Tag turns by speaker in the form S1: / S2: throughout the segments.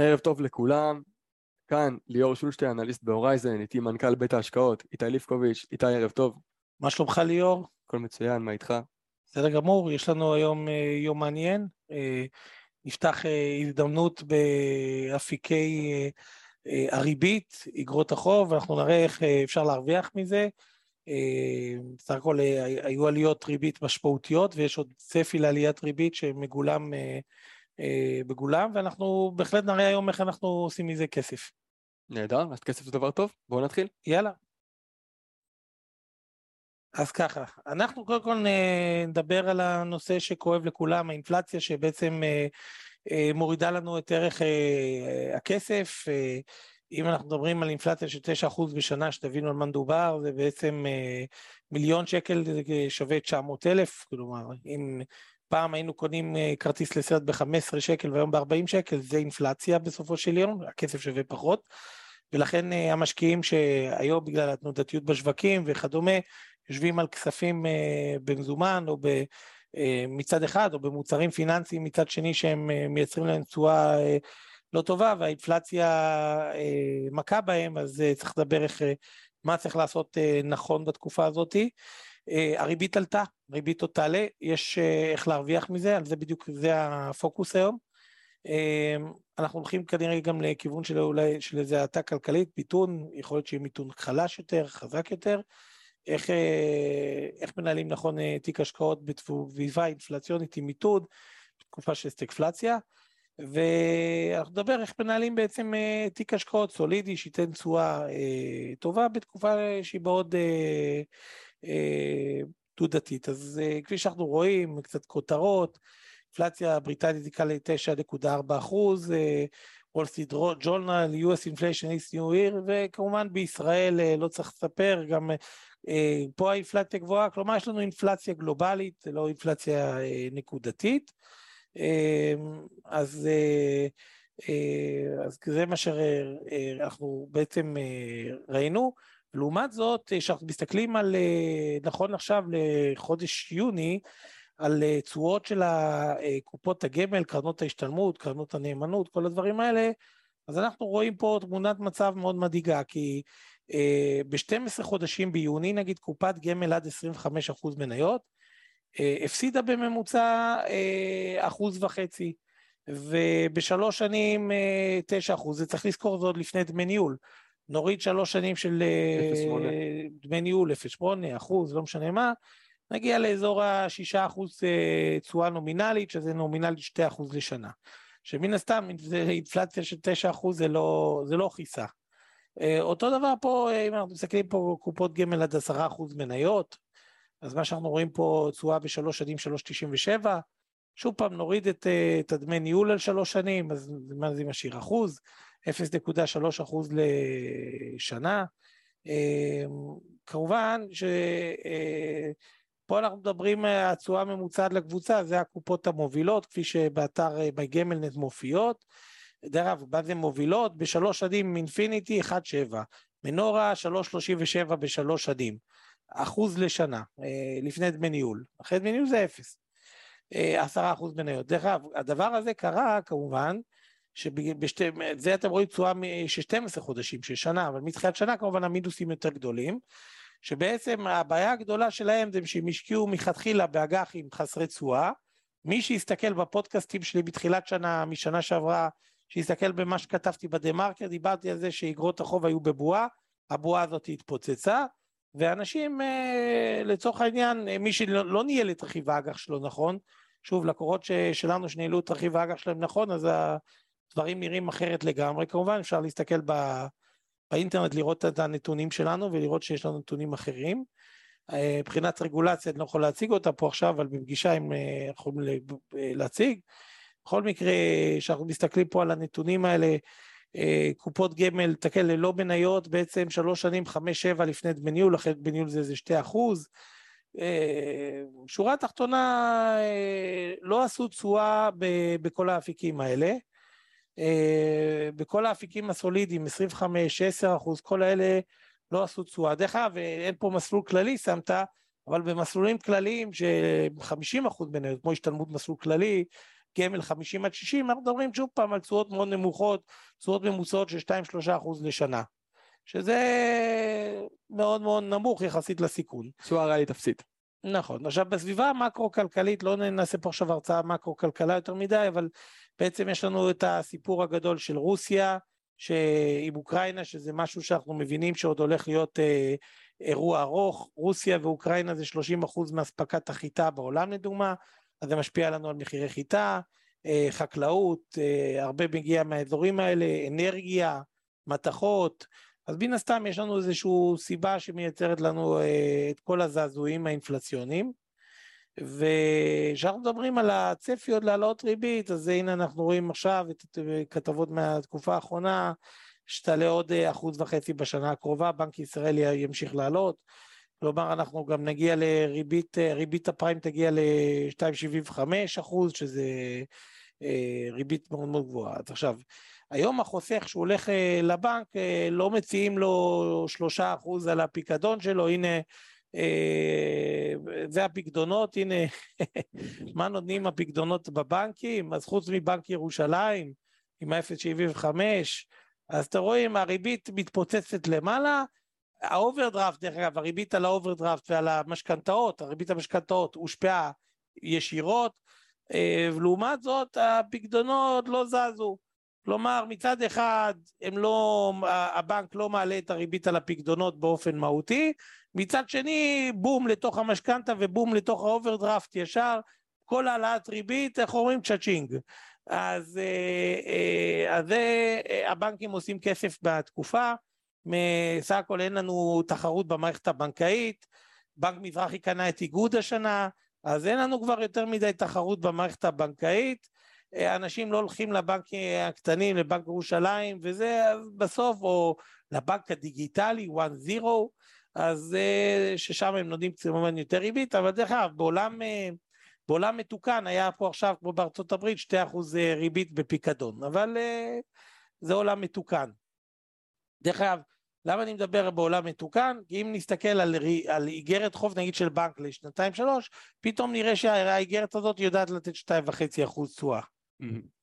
S1: ערב טוב לכולם, כאן ליאור שולשטיין, אנליסט ב Horizon, איתי מנכ"ל בית ההשקעות, איתי ליפקוביץ', איתי ערב טוב.
S2: מה שלומך ליאור?
S1: הכל מצוין, מה איתך?
S2: בסדר גמור, יש לנו היום אה, יום מעניין. אה, נפתח אה, הזדמנות באפיקי הריבית, אגרות החוב, ואנחנו נראה איך אפשר להרוויח מזה. בסך הכל היו עליות ריבית משמעותיות, ויש עוד צפי לעליית ריבית שמגולם בגולם, ואנחנו בהחלט נראה היום איך אנחנו עושים מזה כסף.
S1: נהדר, אז כסף זה דבר טוב, בואו נתחיל.
S2: יאללה. אז ככה, אנחנו קודם כל נדבר על הנושא שכואב לכולם, האינפלציה שבעצם אה, אה, מורידה לנו את ערך אה, הכסף. אם אנחנו מדברים על אינפלציה של 9% בשנה, שתבינו על מה מדובר, זה בעצם מיליון שקל שווה 900 אלף, כלומר, אם פעם היינו קונים כרטיס לסרט ב-15 שקל והיום ב-40 שקל, זה אינפלציה בסופו של יום, הכסף שווה פחות. ולכן המשקיעים שהיום בגלל התנודתיות בשווקים וכדומה, יושבים על כספים אה, במזומן או אה, מצד אחד, או במוצרים פיננסיים מצד שני שהם אה, מייצרים להם תשואה לא טובה והאינפלציה מכה בהם, אז צריך לדבר איך, מה צריך לעשות נכון בתקופה הזאת. הריבית עלתה, ריבית עוד תעלה, יש איך להרוויח מזה, על זה בדיוק, זה הפוקוס היום. אנחנו הולכים כנראה גם לכיוון של אולי של איזה האטה כלכלית, מיתון, יכול להיות שיהיה מיתון חלש יותר, חזק יותר, איך, אה, איך מנהלים נכון אה, תיק השקעות בסביבה אינפלציונית עם מיתון, בתקופה של סטגפלציה, ואנחנו נדבר איך מנהלים בעצם אה, תיק השקעות סולידי שייתן תשואה טובה בתקופה שהיא מאוד תעודתית. אז כפי שאנחנו רואים, קצת כותרות, אינפלציה הבריטנית היא כאן ל-9.4 אחוז, וול ג'ורנל, US Inflation is New Year, וכמובן בישראל לא צריך לספר, גם אה, פה האינפלציה גבוהה, כלומר יש לנו אינפלציה גלובלית, לא אינפלציה אה, נקודתית. אה, אז, אז זה מה שאנחנו בעצם ראינו. לעומת זאת, כשאנחנו מסתכלים על, נכון עכשיו לחודש יוני, על תשואות של קופות הגמל, קרנות ההשתלמות, קרנות הנאמנות, כל הדברים האלה, אז אנחנו רואים פה תמונת מצב מאוד מדאיגה, כי אה, ב-12 חודשים ביוני, נגיד קופת גמל עד 25% מניות, אה, הפסידה בממוצע אה, אחוז וחצי, ובשלוש שנים 9 אחוז, זה צריך לזכור, זה עוד לפני דמי ניהול. נוריד שלוש שנים של 0, דמי ניהול, 0.8 אחוז, לא משנה מה, נגיע לאזור ה-6 אחוז תשואה נומינלית, שזה נומינלית 2 אחוז לשנה. שמן הסתם, אינפלציה של 9 אחוז זה לא, זה לא חיסה. אה, אותו דבר פה, אה, אם אנחנו מסתכלים פה קופות גמל עד עשרה אחוז מניות, אז מה שאנחנו רואים פה תשואה בשלוש שנים שלוש תשעים ושבע, שוב פעם נוריד את, אה, את הדמי ניהול על שלוש שנים, אז מה זה משאיר אחוז? 0.3 אחוז לשנה. כמובן שפה אנחנו מדברים, התשואה הממוצעת לקבוצה, זה הקופות המובילות, כפי שבאתר בגמלנט מופיעות. דרך אגב, מה זה מובילות? בשלוש שנים אינפיניטי 1.7, מנורה 3.37 בשלוש שנים, אחוז לשנה, אה, לפני דמי ניהול, אחרי דמי ניהול זה אפס, אה, עשרה אחוז מניות. דרך אגב, הדבר הזה קרה כמובן, שזה אתם רואים תשואה של 12 חודשים, של שנה, אבל מתחילת שנה כמובן המינוסים יותר גדולים, שבעצם הבעיה הגדולה שלהם זה שהם השקיעו מלכתחילה באג"חים חסרי תשואה, מי שיסתכל בפודקאסטים שלי בתחילת שנה, משנה שעברה, שיסתכל במה שכתבתי בדה מרקר, דיברתי על זה שאיגרות החוב היו בבועה, הבועה הזאת התפוצצה, ואנשים אה, לצורך העניין, אה, מי שלא לא ניהל את רכיב האג"ח שלו נכון, שוב לקורות שלנו שניהלו את רכיב האג"ח שלהם נכון, אז הדברים נראים אחרת לגמרי, כמובן אפשר להסתכל ב, באינטרנט לראות את הנתונים שלנו ולראות שיש לנו נתונים אחרים. אה, מבחינת רגולציה אני לא יכול להציג אותה פה עכשיו, אבל בפגישה הם יכולים להציג. בכל מקרה, כשאנחנו מסתכלים פה על הנתונים האלה, קופות גמל, תקל ללא מניות, בעצם שלוש שנים, חמש, שבע לפני דמי ניהול, אחרי דמי ניהול זה איזה שתי אחוז. אה, שורה תחתונה, אה, לא עשו תשואה בכל האפיקים האלה. בכל האפיקים הסולידיים, 25, 10 אחוז, כל האלה לא עשו תשואה. דרך אגב, אין פה מסלול כללי, שמת, אבל במסלולים כלליים ש-50 אחוז מניות, כמו השתלמות מסלול כללי, גמל 50 עד 60, אנחנו מדברים שוב פעם על תשואות מאוד נמוכות, תשואות ממוצעות של 2-3 אחוז לשנה. שזה מאוד מאוד נמוך יחסית לסיכון.
S1: תשואה ריאלית אפסית.
S2: נכון. עכשיו, בסביבה המקרו-כלכלית, לא נעשה פה עכשיו הרצאה מקרו-כלכלה יותר מדי, אבל בעצם יש לנו את הסיפור הגדול של רוסיה, עם אוקראינה, שזה משהו שאנחנו מבינים שעוד הולך להיות אה, אירוע ארוך. רוסיה ואוקראינה זה 30 אחוז מאספקת החיטה בעולם לדוגמה, אז זה משפיע לנו על מחירי חיטה, אה, חקלאות, אה, הרבה מגיע מהאזורים האלה, אנרגיה, מתכות, אז מן הסתם יש לנו איזושהי סיבה שמייצרת לנו אה, את כל הזעזועים האינפלציוניים. וכשאנחנו מדברים על הצפי עוד להעלות ריבית, אז הנה אנחנו רואים עכשיו את כתבות מהתקופה האחרונה, שתעלה עוד אחוז וחצי בשנה הקרובה, בנק ישראל ימשיך לעלות. כלומר, אנחנו גם נגיע לריבית, אה, ריבית הפריים תגיע ל-2.75 אחוז, שזה ריבית מאוד מאוד גבוהה. אז עכשיו, היום החוסך שהוא הולך אה, לבנק, אה, לא מציעים לו שלושה אחוז על הפיקדון שלו, הנה, אה, זה הפיקדונות, הנה, מה נותנים הפיקדונות בבנקים? אז חוץ מבנק ירושלים, עם ה-0.75, אז אתם רואים, הריבית מתפוצצת למעלה, האוברדרפט, דרך אגב, הריבית על האוברדרפט ועל המשכנתאות, הריבית המשכנתאות הושפעה ישירות, ולעומת זאת הפיקדונות לא זזו. כלומר, מצד אחד, הם לא, הבנק לא מעלה את הריבית על הפקדונות באופן מהותי, מצד שני, בום לתוך המשכנתה ובום לתוך האוברדרפט ישר, כל העלאת ריבית, איך אומרים? cha-ching. אז, אה, אה, אז אה, הבנקים עושים כסף בתקופה, מסך הכל אין לנו תחרות במערכת הבנקאית, בנק מזרחי קנה את איגוד השנה, אז אין לנו כבר יותר מדי תחרות במערכת הבנקאית, אה, אנשים לא הולכים לבנקים הקטנים, לבנק ירושלים, וזה בסוף, או לבנק הדיגיטלי, 1-0, אז אה, ששם הם נותנים כמובן יותר ריבית, אבל דרך אגב, בעולם, אה, בעולם מתוקן היה פה עכשיו, כמו בארצות הברית, 2% ריבית בפיקדון, אבל זה עולם מתוקן. דרך אגב, למה אני מדבר בעולם מתוקן? כי אם נסתכל על, על איגרת חוב נגיד של בנק לשנתיים שלוש, פתאום נראה שהאיגרת הזאת יודעת לתת 2.5% תשואה.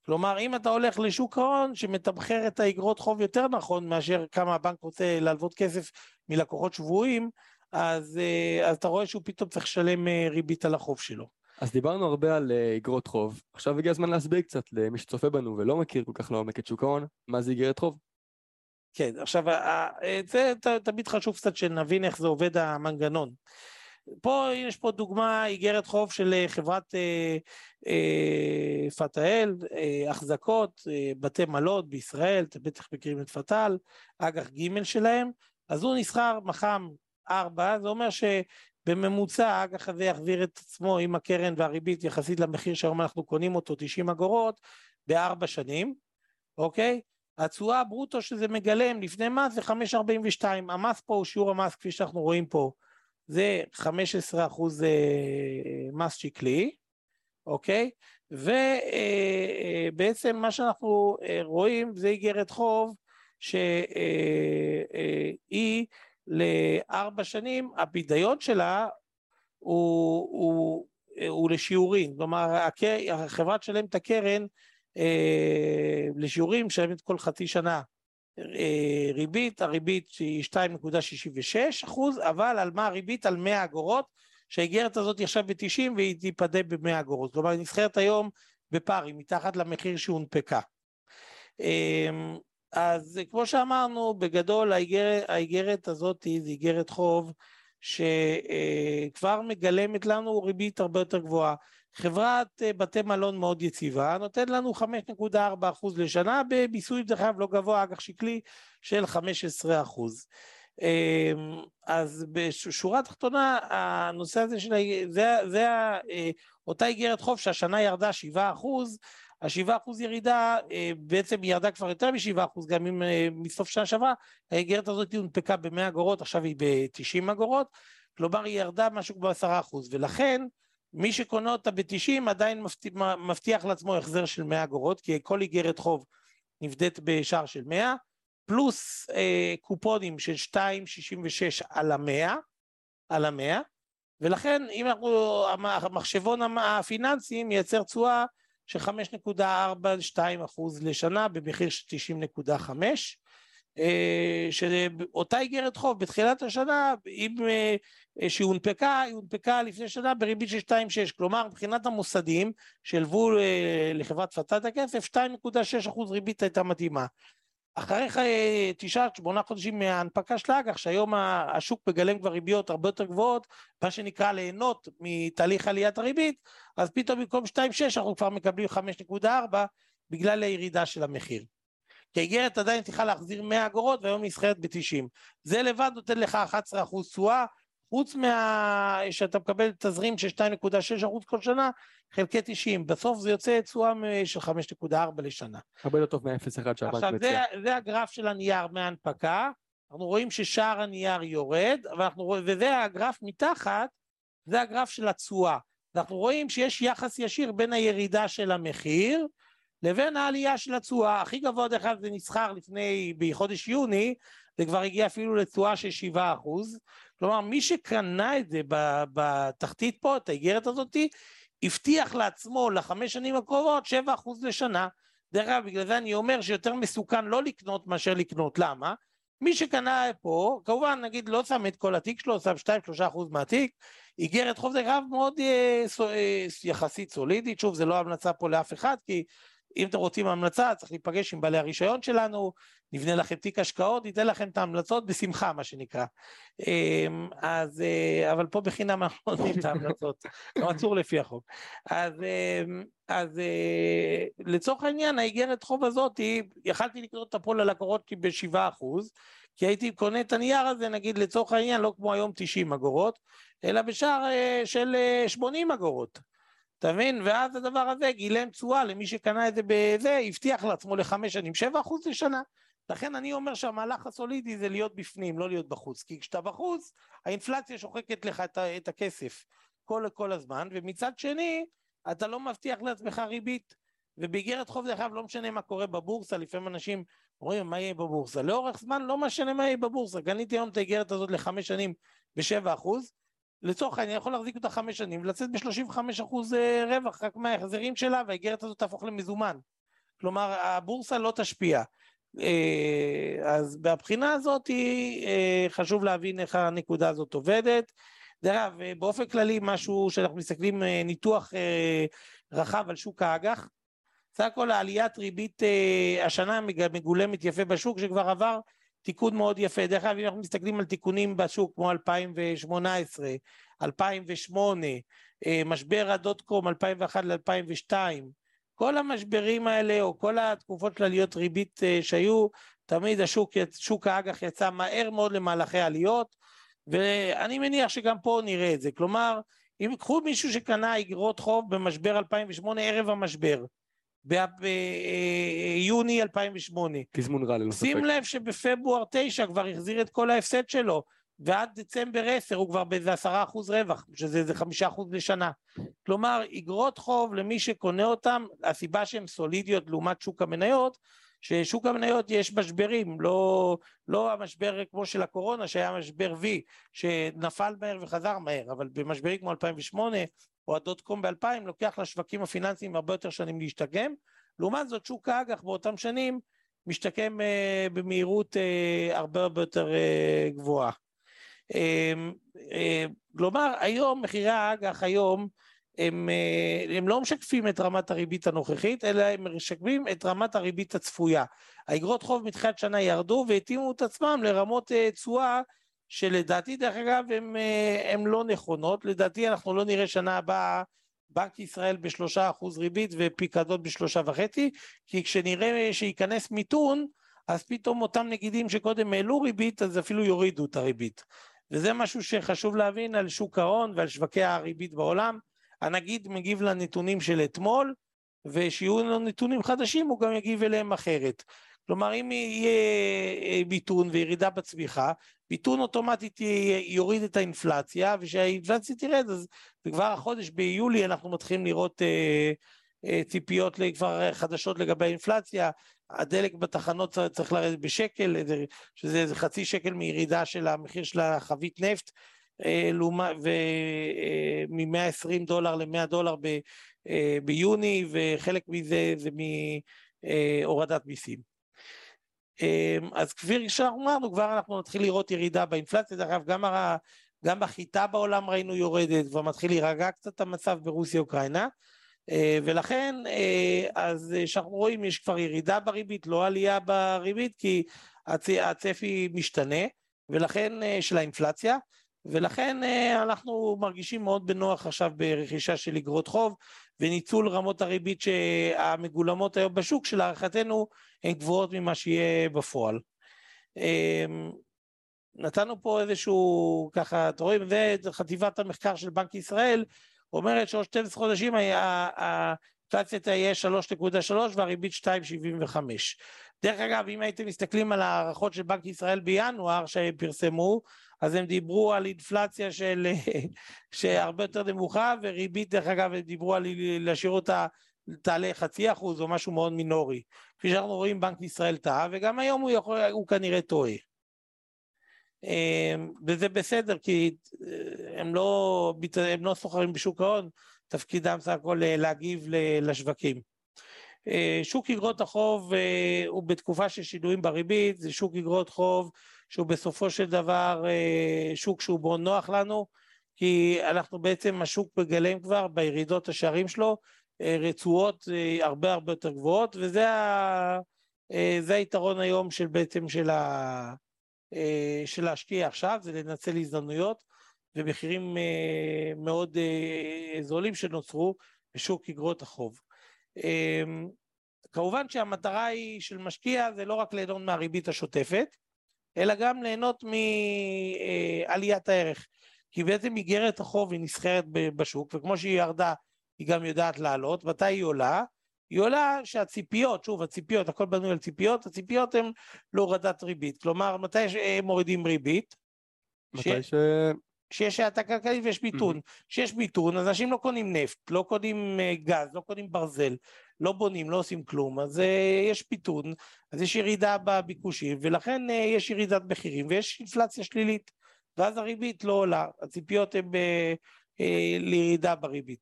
S2: כלומר, אם אתה הולך לשוק ההון שמתמחר את האגרות חוב יותר נכון מאשר כמה הבנק רוצה להלוות כסף מלקוחות שבויים, אז, אה, אז אתה רואה שהוא פתאום צריך לשלם אה, ריבית על החוב שלו.
S1: אז דיברנו הרבה על אה, אגרות חוב, עכשיו הגיע הזמן להסביר קצת למי שצופה בנו ולא מכיר כל כך לעומק את שוק ההון, מה זה אגרת חוב?
S2: כן, עכשיו, זה תמיד חשוב קצת שנבין איך זה עובד המנגנון. פה יש פה דוגמה, איגרת חוב של אה, חברת אה, אה, פתאל, אה, החזקות, אה, בתי מלות בישראל, אתם בטח מכירים את פתאל, אג"ח ג' שלהם, אז הוא נסחר מח"מ 4, זה אומר שבממוצע האג"ח הזה יחזיר את עצמו עם הקרן והריבית יחסית למחיר שהיום אנחנו קונים אותו, 90 אגורות, בארבע שנים, אוקיי? התשואה הברוטו שזה מגלם לפני מס זה 5.42, המס פה הוא שיעור המס כפי שאנחנו רואים פה. זה 15 אחוז אה, מס שקלי, אוקיי? ובעצם אה, מה שאנחנו אה, רואים זה איגרת חוב שהיא לארבע שנים, הפידיון שלה הוא, הוא, הוא לשיעורים, כלומר החברה תשלם את הקרן לשיעורים, משלמת כל חצי שנה אה, ריבית, הריבית היא 2.66 אחוז, אבל על מה הריבית? על 100 אגורות, שהאיגרת הזאת עכשיו ב-90 והיא תיפדה ב-100 אגורות. כלומר, היא נסחרת היום בפער, היא מתחת למחיר שהונפקה. אמ, אז כמו שאמרנו, בגדול האיגרת, האיגרת הזאת היא איגרת חוב שכבר מגלמת לנו ריבית הרבה יותר גבוהה. חברת אה, בתי מלון מאוד יציבה, נותן לנו 5.4% לשנה במיסוי דרך אגב לא גבוה, אג"ח שקלי של 15%. אמ, אז בשורה התחתונה, הנושא הזה של, זה, זה אה, אותה איגרת חוב שהשנה ירדה 7%, ה-7% ירידה, אה, בעצם היא ירדה כבר יותר מ-7% גם אם מסוף שנה שעברה, האיגרת הזאת הונפקה ב-100 אגורות, עכשיו היא ב-90 אגורות, כלומר היא ירדה משהו כמו 10%, ולכן מי שקונה אותה ב-90 עדיין מבטיח, לעצמו החזר של 100 אגורות, כי כל איגרת חוב נבדית בשער של 100, פלוס אה, קופונים של 2.66 על המאה, על המאה, ולכן אם אנחנו, המחשבון הפיננסי מייצר תשואה של 5.42 אחוז לשנה במחיר של 90.5, אה, שאותה איגרת חוב בתחילת השנה, אם, אה, שהיא הונפקה, היא הונפקה לפני שנה בריבית של 2.6, כלומר מבחינת המוסדים שהלוו לחברת פצת הכסף, 2.6 אחוז ריבית הייתה מתאימה. אחרי תשעה, שמונה חודשים מההנפקה של האג"ח, שהיום השוק מגלם כבר ריביות הרבה יותר גבוהות, מה שנקרא ליהנות מתהליך עליית הריבית, אז פתאום במקום 2.6 אנחנו כבר מקבלים 5.4 בגלל הירידה של המחיר. כי האיגרת עדיין צריכה להחזיר 100 אגורות והיום נסחרת ב-90. זה לבד נותן לך 11% תשואה, חוץ מה... שאתה מקבל תזרים של 2.6% כל שנה, חלקי 90, בסוף זה יוצא תשואה של 5.4 לשנה.
S1: הרבה יותר טוב מ-0.1 שהבנק
S2: מציע. עכשיו זה, זה הגרף של הנייר מההנפקה, אנחנו רואים ששער הנייר יורד, רואים, וזה הגרף מתחת, זה הגרף של התשואה. אנחנו רואים שיש יחס ישיר בין הירידה של המחיר לבין העלייה של התשואה. הכי גבוה דרך אגב זה נסחר לפני, בחודש יוני, זה כבר הגיע אפילו לתשואה של 7 אחוז. כלומר, מי שקנה את זה בתחתית פה, את האיגרת הזאתי, הבטיח לעצמו לחמש שנים הקרובות 7 אחוז לשנה. דרך אגב, בגלל זה אני אומר שיותר מסוכן לא לקנות מאשר לקנות. למה? מי שקנה פה, כמובן, נגיד, לא שם את כל התיק שלו, שם 2-3 אחוז מהתיק, איגרת חוב דרך אגב מאוד אה, אה, יחסית סולידית, שוב, זה לא המלצה פה לאף אחד, כי אם אתם רוצים המלצה, צריך להיפגש עם בעלי הרישיון שלנו, נבנה לכם תיק השקעות, ניתן לכם את ההמלצות בשמחה, מה שנקרא. אמ, אז, אה, אבל פה בחינם אנחנו נותנים את ההמלצות, לא אסור לפי החוק. אז, אמ, אז אה, לצורך העניין, האיגרת חוב הזאת, יכלתי לקנות אותה פה ללקוחות שלי ב-7 כי הייתי קונה את הנייר הזה, נגיד לצורך העניין, לא כמו היום 90 אגורות, אלא בשער אה, של 80 אגורות. אתה מבין? ואז הדבר הזה גילם תשואה למי שקנה את זה בזה, הבטיח לעצמו לחמש שנים, שבע אחוז לשנה. לכן אני אומר שהמהלך הסולידי זה להיות בפנים, לא להיות בחוץ. כי כשאתה בחוץ, האינפלציה שוחקת לך את, את הכסף כל, כל הזמן, ומצד שני, אתה לא מבטיח לעצמך ריבית. ובאיגרת חוב דרך אגב לא משנה מה קורה בבורסה, לפעמים אנשים אומרים מה יהיה בבורסה. לאורך זמן לא משנה מה יהיה בבורסה. קניתי היום את האיגרת הזאת לחמש שנים בשבע אחוז, לצורך העניין יכול להחזיק אותה חמש שנים ולצאת ב-35% אה, רווח רק מההחזרים שלה והאיגרת הזאת תהפוך למזומן. כלומר הבורסה לא תשפיע. אה, אז מהבחינה הזאת אה, חשוב להבין איך הנקודה הזאת עובדת. דרך אגב, באופן כללי משהו שאנחנו מסתכלים ניתוח רחב על שוק האג"ח, סך הכל העליית ריבית השנה מגולמת יפה בשוק שכבר עבר תיקון מאוד יפה. דרך אגב, אם אנחנו מסתכלים על תיקונים בשוק כמו 2018, 2008, אה, משבר הדוט קום 2001 ל-2002, כל המשברים האלה, או כל התקופות של עליות ריבית אה, שהיו, תמיד השוק, שוק האג"ח יצא מהר מאוד למהלכי עליות, ואני מניח שגם פה נראה את זה. כלומר, אם ייקחו מישהו שקנה אגרות חוב במשבר 2008, ערב המשבר, ביוני 2008.
S1: תזמון רע ללא ספק.
S2: שים לב שבפברואר 9 כבר החזיר את כל ההפסד שלו, ועד דצמבר 10 הוא כבר באיזה 10% רווח, שזה איזה 5% לשנה. כלומר, אגרות חוב למי שקונה אותם, הסיבה שהן סולידיות לעומת שוק המניות, ששוק המניות יש משברים, לא, לא המשבר כמו של הקורונה שהיה משבר V, שנפל מהר וחזר מהר, אבל במשברים כמו 2008 או הדוט קום ב-2000 לוקח לשווקים הפיננסיים הרבה יותר שנים להשתקם, לעומת זאת שוק האג"ח באותם שנים משתקם uh, במהירות uh, הרבה הרבה יותר uh, גבוהה. כלומר uh, uh, היום מחירי האג"ח היום הם, uh, הם לא משקפים את רמת הריבית הנוכחית, אלא הם משקפים את רמת הריבית הצפויה. האגרות חוב מתחילת שנה ירדו והתאימו את עצמם לרמות תשואה uh, שלדעתי דרך אגב הן לא נכונות, לדעתי אנחנו לא נראה שנה הבאה בנק ישראל בשלושה אחוז ריבית ופיקדון בשלושה וחצי, כי כשנראה שייכנס מיתון, אז פתאום אותם נגידים שקודם העלו ריבית, אז אפילו יורידו את הריבית. וזה משהו שחשוב להבין על שוק ההון ועל שווקי הריבית בעולם. הנגיד מגיב לנתונים של אתמול, ושיהיו לו נתונים חדשים הוא גם יגיב אליהם אחרת. כלומר, אם יהיה מיתון וירידה בצמיחה, מיתון אוטומטית יוריד את האינפלציה, וכשהאינפלציה תרד, אז כבר החודש ביולי אנחנו מתחילים לראות אה, אה, ציפיות כבר חדשות לגבי האינפלציה. הדלק בתחנות צריך לרדת בשקל, שזה איזה חצי שקל מירידה של המחיר של החבית נפט. ומ-120 דולר ל-100 דולר ב, ביוני, וחלק מזה זה מהורדת מיסים. אז כפי שאמרנו, כבר אנחנו נתחיל לראות ירידה באינפלציה, דרך אגב, גם. גם החיטה בעולם ראינו יורדת, כבר מתחיל להירגע קצת המצב ברוסיה-אוקראינה. אה, ולכן, אה, אז שאנחנו רואים, יש כבר ירידה בריבית, לא עלייה בריבית, כי הצפי משתנה, ולכן, אה, של האינפלציה, ולכן אנחנו מרגישים מאוד בנוח עכשיו ברכישה של אגרות חוב, וניצול רמות הריבית המגולמות היום בשוק, שלהערכתנו הן גבוהות ממה שיהיה בפועל. נתנו פה איזשהו, ככה, אתם רואים, זה חטיבת המחקר של בנק ישראל, אומרת שעוד 12 חודשים האינפלציה תהיה 3.3 והריבית 2.75. דרך אגב, אם הייתם מסתכלים על ההערכות של בנק ישראל בינואר שהם פרסמו, אז הם דיברו על אינפלציה של, שהרבה יותר נמוכה, וריבית, דרך אגב, הם דיברו על להשאיר אותה, תעלה חצי אחוז או משהו מאוד מינורי. כפי שאנחנו רואים, בנק ישראל טעה, וגם היום הוא, יכול, הוא כנראה טועה. אמ, וזה בסדר, כי אה, הם לא, הם לא סוחרים בשוק ההון, תפקידם סך הכל אה, להגיב לשווקים. אה, שוק אגרות החוב הוא בתקופה של שינויים בריבית, זה שוק אגרות חוב שהוא בסופו של דבר שוק שהוא מאוד נוח לנו, כי אנחנו בעצם, השוק מגלם כבר בירידות השערים שלו רצועות הרבה הרבה יותר גבוהות, וזה ה... היתרון היום של בעצם של ה... אה, של להשקיע עכשיו, זה לנצל הזדמנויות ומחירים אה, מאוד אה, זולים שנוצרו בשוק אגרות החוב. כמובן שהמטרה היא של משקיע זה לא רק ליהנות מהריבית השוטפת, אלא גם ליהנות מעליית הערך. כי בעצם איגרת החוב היא נסחרת בשוק, וכמו שהיא ירדה, היא גם יודעת לעלות, מתי היא עולה? היא עולה שהציפיות, שוב הציפיות, הכל בנוי על ציפיות, הציפיות הן להורדת ריבית, כלומר מתי מורידים ריבית?
S1: מתי ש...
S2: שיש האטה כלכלית ויש מיתון. כשיש mm-hmm. מיתון, אז אנשים לא קונים נפט, לא קונים אה, גז, לא קונים ברזל, לא בונים, לא עושים כלום, אז uh, יש מיתון, אז יש ירידה בביקושים, ולכן uh, יש ירידת מחירים ויש אינפלציה שלילית, ואז הריבית לא עולה, הציפיות הן uh, uh, לירידה בריבית.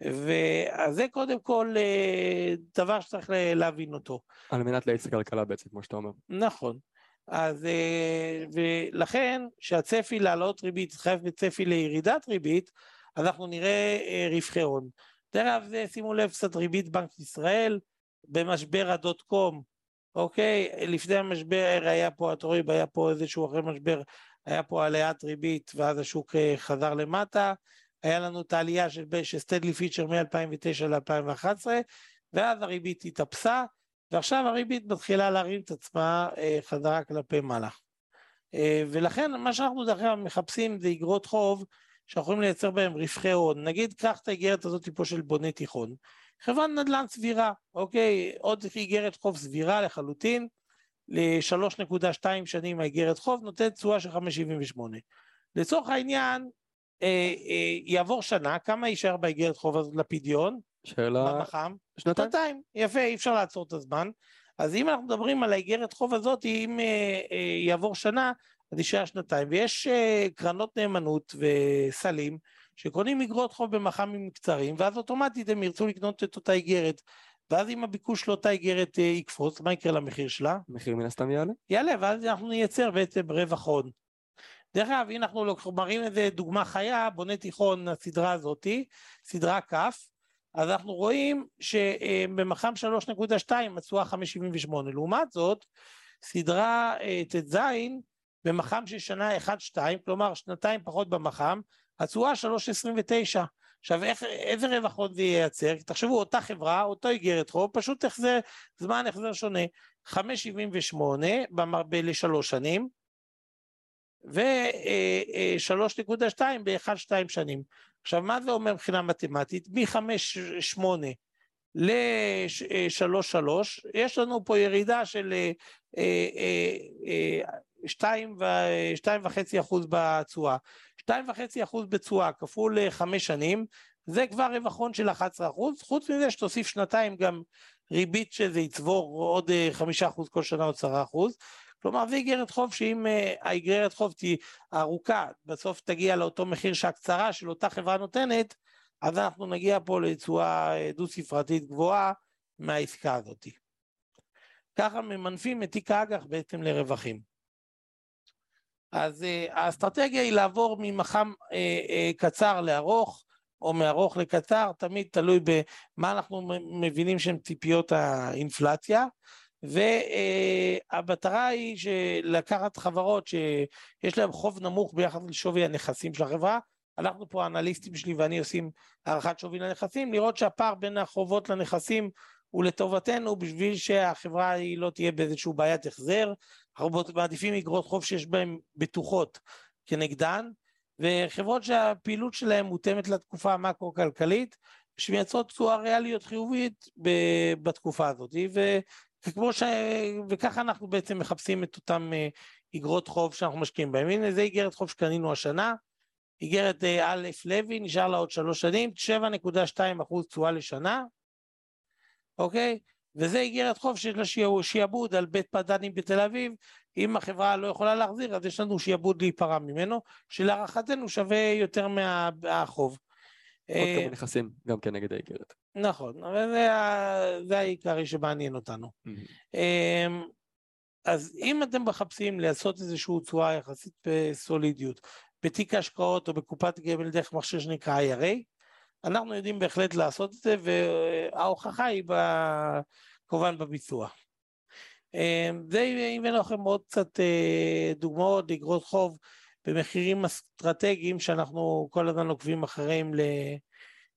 S2: וזה קודם כל דבר שצריך להבין אותו.
S1: על מנת להאיץ כלכלה בעצם, כמו שאתה אומר.
S2: נכון. אז ולכן, שהצפי להעלות ריבית חייב בצפי לירידת ריבית, אנחנו נראה אה, רווחי הון. דרך אגב, שימו לב קצת ריבית בנק ישראל, במשבר הדוט קום, אוקיי? לפני המשבר היה פה, רואה, היה פה איזשהו אחרי משבר, היה פה עליית ריבית, ואז השוק חזר למטה. היה לנו את העלייה של סטדלי פיצ'ר מ-2009 ל-2011, ואז הריבית התאפסה, ועכשיו הריבית מתחילה להרים את עצמה אה, חזרה כלפי מעלה. אה, ולכן מה שאנחנו דרך אגב מחפשים זה אגרות חוב שאנחנו לייצר בהם רווחי הון. נגיד, קח את האיגרת הזאת פה של בונה תיכון. חברת נדל"ן סבירה, אוקיי? עוד איגרת חוב סבירה לחלוטין, ל-3.2 שנים האיגרת חוב נותנת תשואה של 5.78. לצורך העניין, אה, אה, יעבור שנה, כמה יישאר באיגרת חוב הזאת לפדיון?
S1: שאלה...
S2: במח"מ? שנתיים. שנתיים, יפה, אי אפשר לעצור את הזמן. אז אם אנחנו מדברים על האיגרת חוב הזאת, אם אה, אה, יעבור שנה, אז יישאר שנתיים. ויש אה, קרנות נאמנות וסלים שקונים איגרות חוב במח"מים קצרים, ואז אוטומטית הם ירצו לקנות את אותה איגרת. ואז אם הביקוש לאותה איגרת אה, יקפוץ, מה יקרה למחיר שלה?
S1: המחיר מן הסתם יעלה.
S2: יעלה, ואז אנחנו נייצר בעצם רווח הון. דרך אגב, אם אנחנו מראים איזה דוגמה חיה, בונה תיכון, הסדרה הזאתי, סדרה כ', אז אנחנו רואים שבמח"מ 3.2 התשואה 5.78. לעומת זאת, סדרה אה, ט"ז, במח"מ של שנה 1-2, כלומר שנתיים פחות במח"מ, התשואה 3.29. עכשיו, איך, איזה רווח עוד זה ייצר? תחשבו, אותה חברה, אותו איגרת חוב, פשוט החזר, זמן החזר שונה. 5.78 לשלוש שנים, ו-3.2 ב-1-2 שנים. עכשיו, מה זה אומר מבחינה מתמטית? מ-5-8 ל-3-3, יש לנו פה ירידה של 2.5% בתשואה. 2.5% בתשואה כפול 5 שנים, זה כבר רווח הון של 11%, חוץ מזה שתוסיף שנתיים גם ריבית שזה יצבור עוד חמישה אחוז כל שנה, עשרה אחוז. כלומר, זו איגרת חוב שאם האיגרת חוב תהיה ארוכה, בסוף תגיע לאותו מחיר שהקצרה של אותה חברה נותנת, אז אנחנו נגיע פה לתשואה דו-ספרתית גבוהה מהעסקה הזאת. ככה ממנפים את תיק האג"ח בעצם לרווחים. אז uh, האסטרטגיה היא לעבור ממח"מ uh, uh, קצר לארוך, או מארוך לקצר, תמיד תלוי במה אנחנו מבינים שהן ציפיות האינפלציה, והמטרה היא לקחת חברות שיש להן חוב נמוך ביחס לשווי הנכסים של החברה, אנחנו פה האנליסטים שלי ואני עושים הערכת שווי לנכסים, לראות שהפער בין החובות לנכסים הוא לטובתנו בשביל שהחברה היא לא תהיה באיזושהי בעיית החזר, אנחנו מעדיפים אגרות חוב שיש בהן בטוחות כנגדן, וחברות שהפעילות שלהן מותאמת לתקופה המקרו-כלכלית, שמייצרות תשואה ריאליות חיובית בתקופה הזאת, וכמו ש... וככה אנחנו בעצם מחפשים את אותן אה, אגרות חוב שאנחנו משקיעים בהן. הנה זה איגרת חוב שקנינו השנה, איגרת אה, א' לוי, נשאר לה עוד שלוש שנים, 7.2 אחוז תשואה לשנה, אוקיי? וזה איגרת חוב שיש לה שיעבוד על בית פדנים בתל אביב, אם החברה לא יכולה להחזיר אז יש לנו שיעבוד להיפרע ממנו, שלהערכתנו שווה יותר מהחוב.
S1: עוד כמה אה, נכסים גם כנגד האיגרת.
S2: נכון, אבל זה, זה העיקרי שמעניין אותנו. אמ, אז אם אתם מחפשים לעשות איזושהי תשואה יחסית בסולידיות, בתיק ההשקעות או בקופת גמל דרך מכשיר שנקרא IRA, אנחנו יודעים בהחלט לעשות את זה, וההוכחה היא כמובן בביצוע. זה הבאנו לכם עוד קצת אה, דוגמאות לאגרות חוב במחירים אסטרטגיים שאנחנו כל הזמן עוקבים אחריהם ל,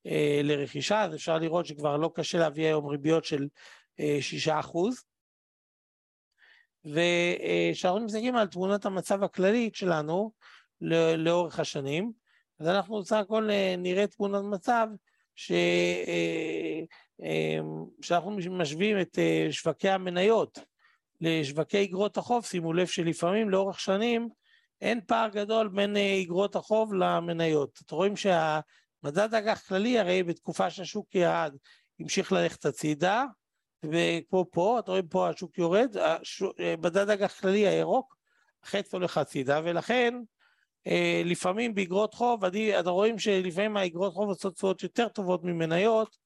S2: אה, לרכישה, אז אפשר לראות שכבר לא קשה להביא היום ריביות של אה, שישה אחוז. וכשאנחנו מסתכלים על תמונת המצב הכללית שלנו לאורך השנים, אז אנחנו בסך הכל אה, נראה תמונת מצב ש... אה, אה, שאנחנו משווים את שווקי המניות לשווקי אגרות החוב, שימו לב שלפעמים לאורך שנים אין פער גדול בין אגרות החוב למניות. אתם רואים שהמדד אג"ח כללי הרי בתקופה שהשוק ירד המשיך ללכת הצידה, וכמו פה, אתם רואים פה השוק יורד, מדד אג"ח כללי הירוק, החץ הולך הצידה, ולכן לפעמים באגרות חוב, אתם רואים שלפעמים האגרות חוב עושות תשואות יותר טובות ממניות,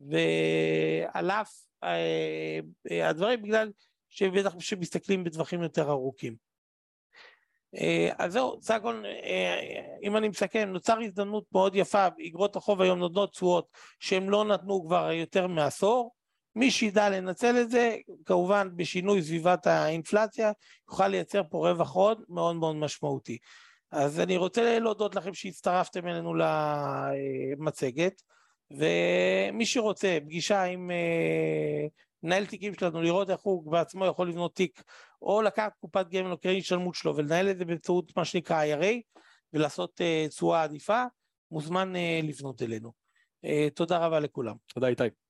S2: ועל אף אה, אה, הדברים בגלל שבטח שמסתכלים בטווחים יותר ארוכים. אז זהו, סך הכל, אם אני מסכם, נוצר הזדמנות מאוד יפה, אגרות החוב היום נותנות תשואות שהם לא נתנו כבר יותר מעשור, מי שידע לנצל את זה, כמובן בשינוי סביבת האינפלציה, יוכל לייצר פה רווח הון מאוד מאוד משמעותי. אז אני רוצה להודות לכם שהצטרפתם אלינו למצגת, ומי שרוצה פגישה עם אה, מנהל תיקים שלנו, לראות איך הוא בעצמו יכול לבנות תיק, או לקחת קופת גמל או קרן השתלמות שלו ולנהל את זה באמצעות מה שנקרא IRA, ולעשות אה, תשואה עדיפה, מוזמן אה, לפנות אלינו. תודה רבה לכולם.
S1: תודה איתי.